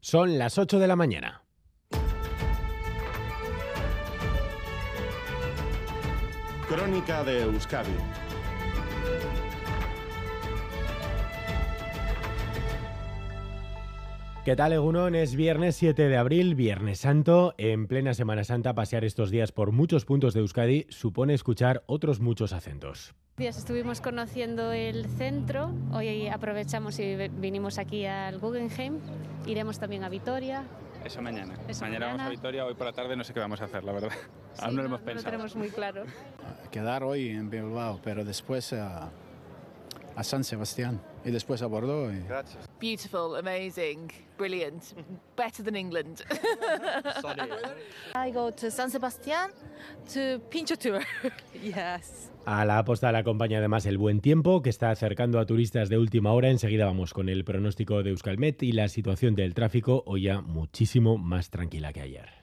Son las 8 de la mañana. Crónica de Euskadi ¿Qué tal, Egunon? Es viernes 7 de abril, Viernes Santo. En plena Semana Santa, pasear estos días por muchos puntos de Euskadi supone escuchar otros muchos acentos. Estuvimos conociendo el centro, hoy aprovechamos y vinimos aquí al Guggenheim, iremos también a Vitoria. Eso mañana. mañana, vamos a Vitoria, hoy por la tarde no sé qué vamos a hacer, la verdad. Aún no, lo hemos pensado. No lo tenemos muy claro. Quedar hoy en Bilbao, pero después a, a San Sebastián y después a Bordeaux. Y... Gracias. Beautiful, amazing, brilliant, better than England. I go to San Sebastián to Pincho Tour. yes. A la aposta le acompaña además el buen tiempo que está acercando a turistas de última hora. Enseguida vamos con el pronóstico de Euskalmet y la situación del tráfico hoy ya muchísimo más tranquila que ayer.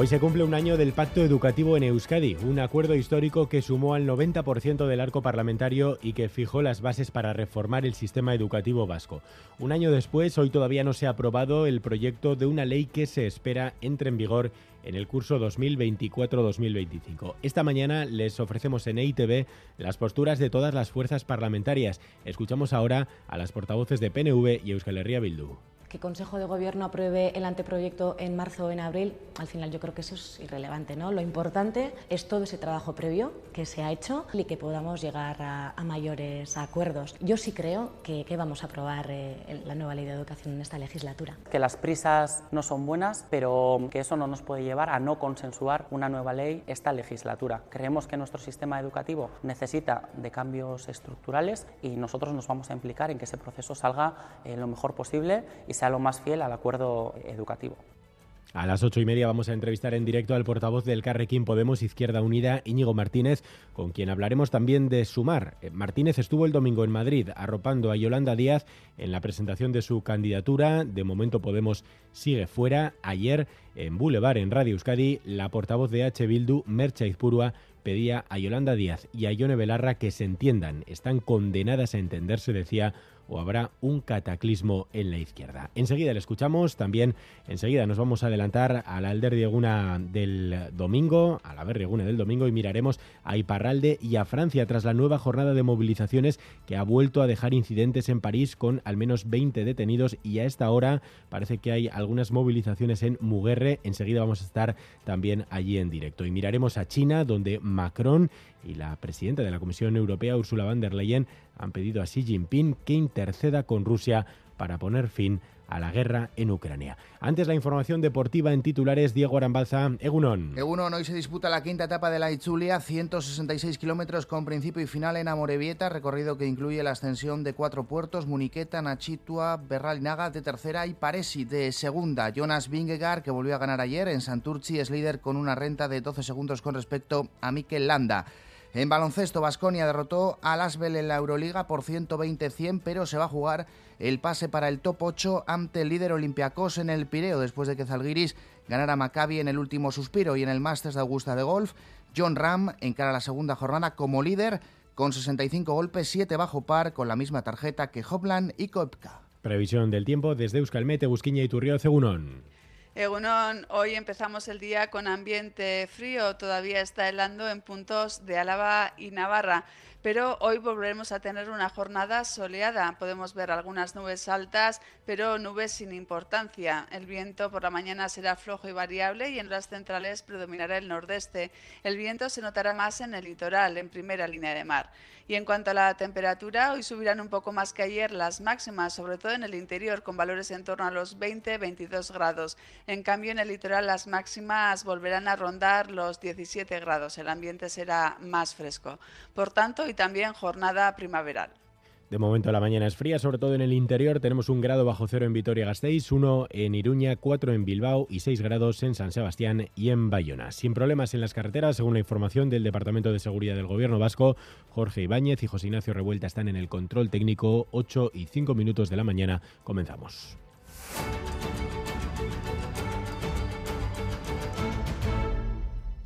Hoy se cumple un año del Pacto Educativo en Euskadi, un acuerdo histórico que sumó al 90% del arco parlamentario y que fijó las bases para reformar el sistema educativo vasco. Un año después, hoy todavía no se ha aprobado el proyecto de una ley que se espera entre en vigor en el curso 2024-2025. Esta mañana les ofrecemos en EITV las posturas de todas las fuerzas parlamentarias. Escuchamos ahora a las portavoces de PNV y Euskal Herria Bildu que Consejo de Gobierno apruebe el anteproyecto en marzo o en abril, al final yo creo que eso es irrelevante. ¿no? Lo importante es todo ese trabajo previo que se ha hecho y que podamos llegar a, mayores acuerdos. Yo sí creo que, vamos a aprobar eh, la nueva ley de educación en esta legislatura. Que las prisas no son buenas, pero que eso no nos puede llevar a no consensuar una nueva ley esta legislatura. Creemos que nuestro sistema educativo necesita de cambios estructurales y nosotros nos vamos a implicar en que ese proceso salga eh, lo mejor posible y sea lo más fiel al acuerdo educativo. A las ocho y media vamos a entrevistar en directo al portavoz del Carrequín Podemos Izquierda Unida, Íñigo Martínez, con quien hablaremos también de Sumar. Eh, Martínez estuvo el domingo en Madrid arropando a Yolanda Díaz en la presentación de su candidatura. De momento Podemos sigue fuera. Ayer en Boulevard, en Radio Euskadi, la portavoz de H. Bildu, Mercha Izpurua, pedía a Yolanda Díaz y a Ione Belarra que se entiendan. Están condenadas a entenderse, decía o habrá un cataclismo en la izquierda. Enseguida le escuchamos, también enseguida nos vamos a adelantar a la Alder Dieguna del domingo, a la Berrieguna del domingo y miraremos a Iparralde y a Francia tras la nueva jornada de movilizaciones que ha vuelto a dejar incidentes en París con al menos 20 detenidos y a esta hora parece que hay algunas movilizaciones en Muguerre. Enseguida vamos a estar también allí en directo y miraremos a China donde Macron y la presidenta de la Comisión Europea, Ursula von der Leyen, han pedido a Xi Jinping que interceda con Rusia para poner fin a la guerra en Ucrania. Antes la información deportiva en titulares, Diego Arambalza, Egunon. Egunon, hoy se disputa la quinta etapa de la Itzulia, 166 kilómetros con principio y final en Amorebieta, recorrido que incluye la ascensión de cuatro puertos, Muniqueta, Nachitua, Berralinaga de tercera y Paresi de segunda. Jonas Vingegaard, que volvió a ganar ayer en Santurci, es líder con una renta de 12 segundos con respecto a Mikel Landa. En baloncesto, Basconia derrotó a Lasvel en la Euroliga por 120-100, pero se va a jugar el pase para el top 8 ante el líder Olympiacos en el Pireo, después de que Zalgiris ganara Maccabi en el último suspiro y en el Masters de Augusta de Golf. John Ram encara la segunda jornada como líder con 65 golpes, 7 bajo par, con la misma tarjeta que Hopland y Koepka. Previsión del tiempo desde Euskalmete, Busquiña y Turrio, Cegunón. Egunon, hoy empezamos el día con ambiente frío, todavía está helando en puntos de Álava y Navarra pero hoy volveremos a tener una jornada soleada. Podemos ver algunas nubes altas, pero nubes sin importancia. El viento por la mañana será flojo y variable y en las centrales predominará el nordeste. El viento se notará más en el litoral, en primera línea de mar. Y en cuanto a la temperatura, hoy subirán un poco más que ayer las máximas, sobre todo en el interior, con valores en torno a los 20-22 grados. En cambio, en el litoral las máximas volverán a rondar los 17 grados. El ambiente será más fresco. Por tanto, y también jornada primaveral. De momento la mañana es fría, sobre todo en el interior. Tenemos un grado bajo cero en Vitoria-Gasteiz, uno en Iruña, cuatro en Bilbao y seis grados en San Sebastián y en Bayona. Sin problemas en las carreteras, según la información del Departamento de Seguridad del Gobierno Vasco, Jorge Ibáñez y José Ignacio Revuelta están en el control técnico. 8 y 5 minutos de la mañana. Comenzamos.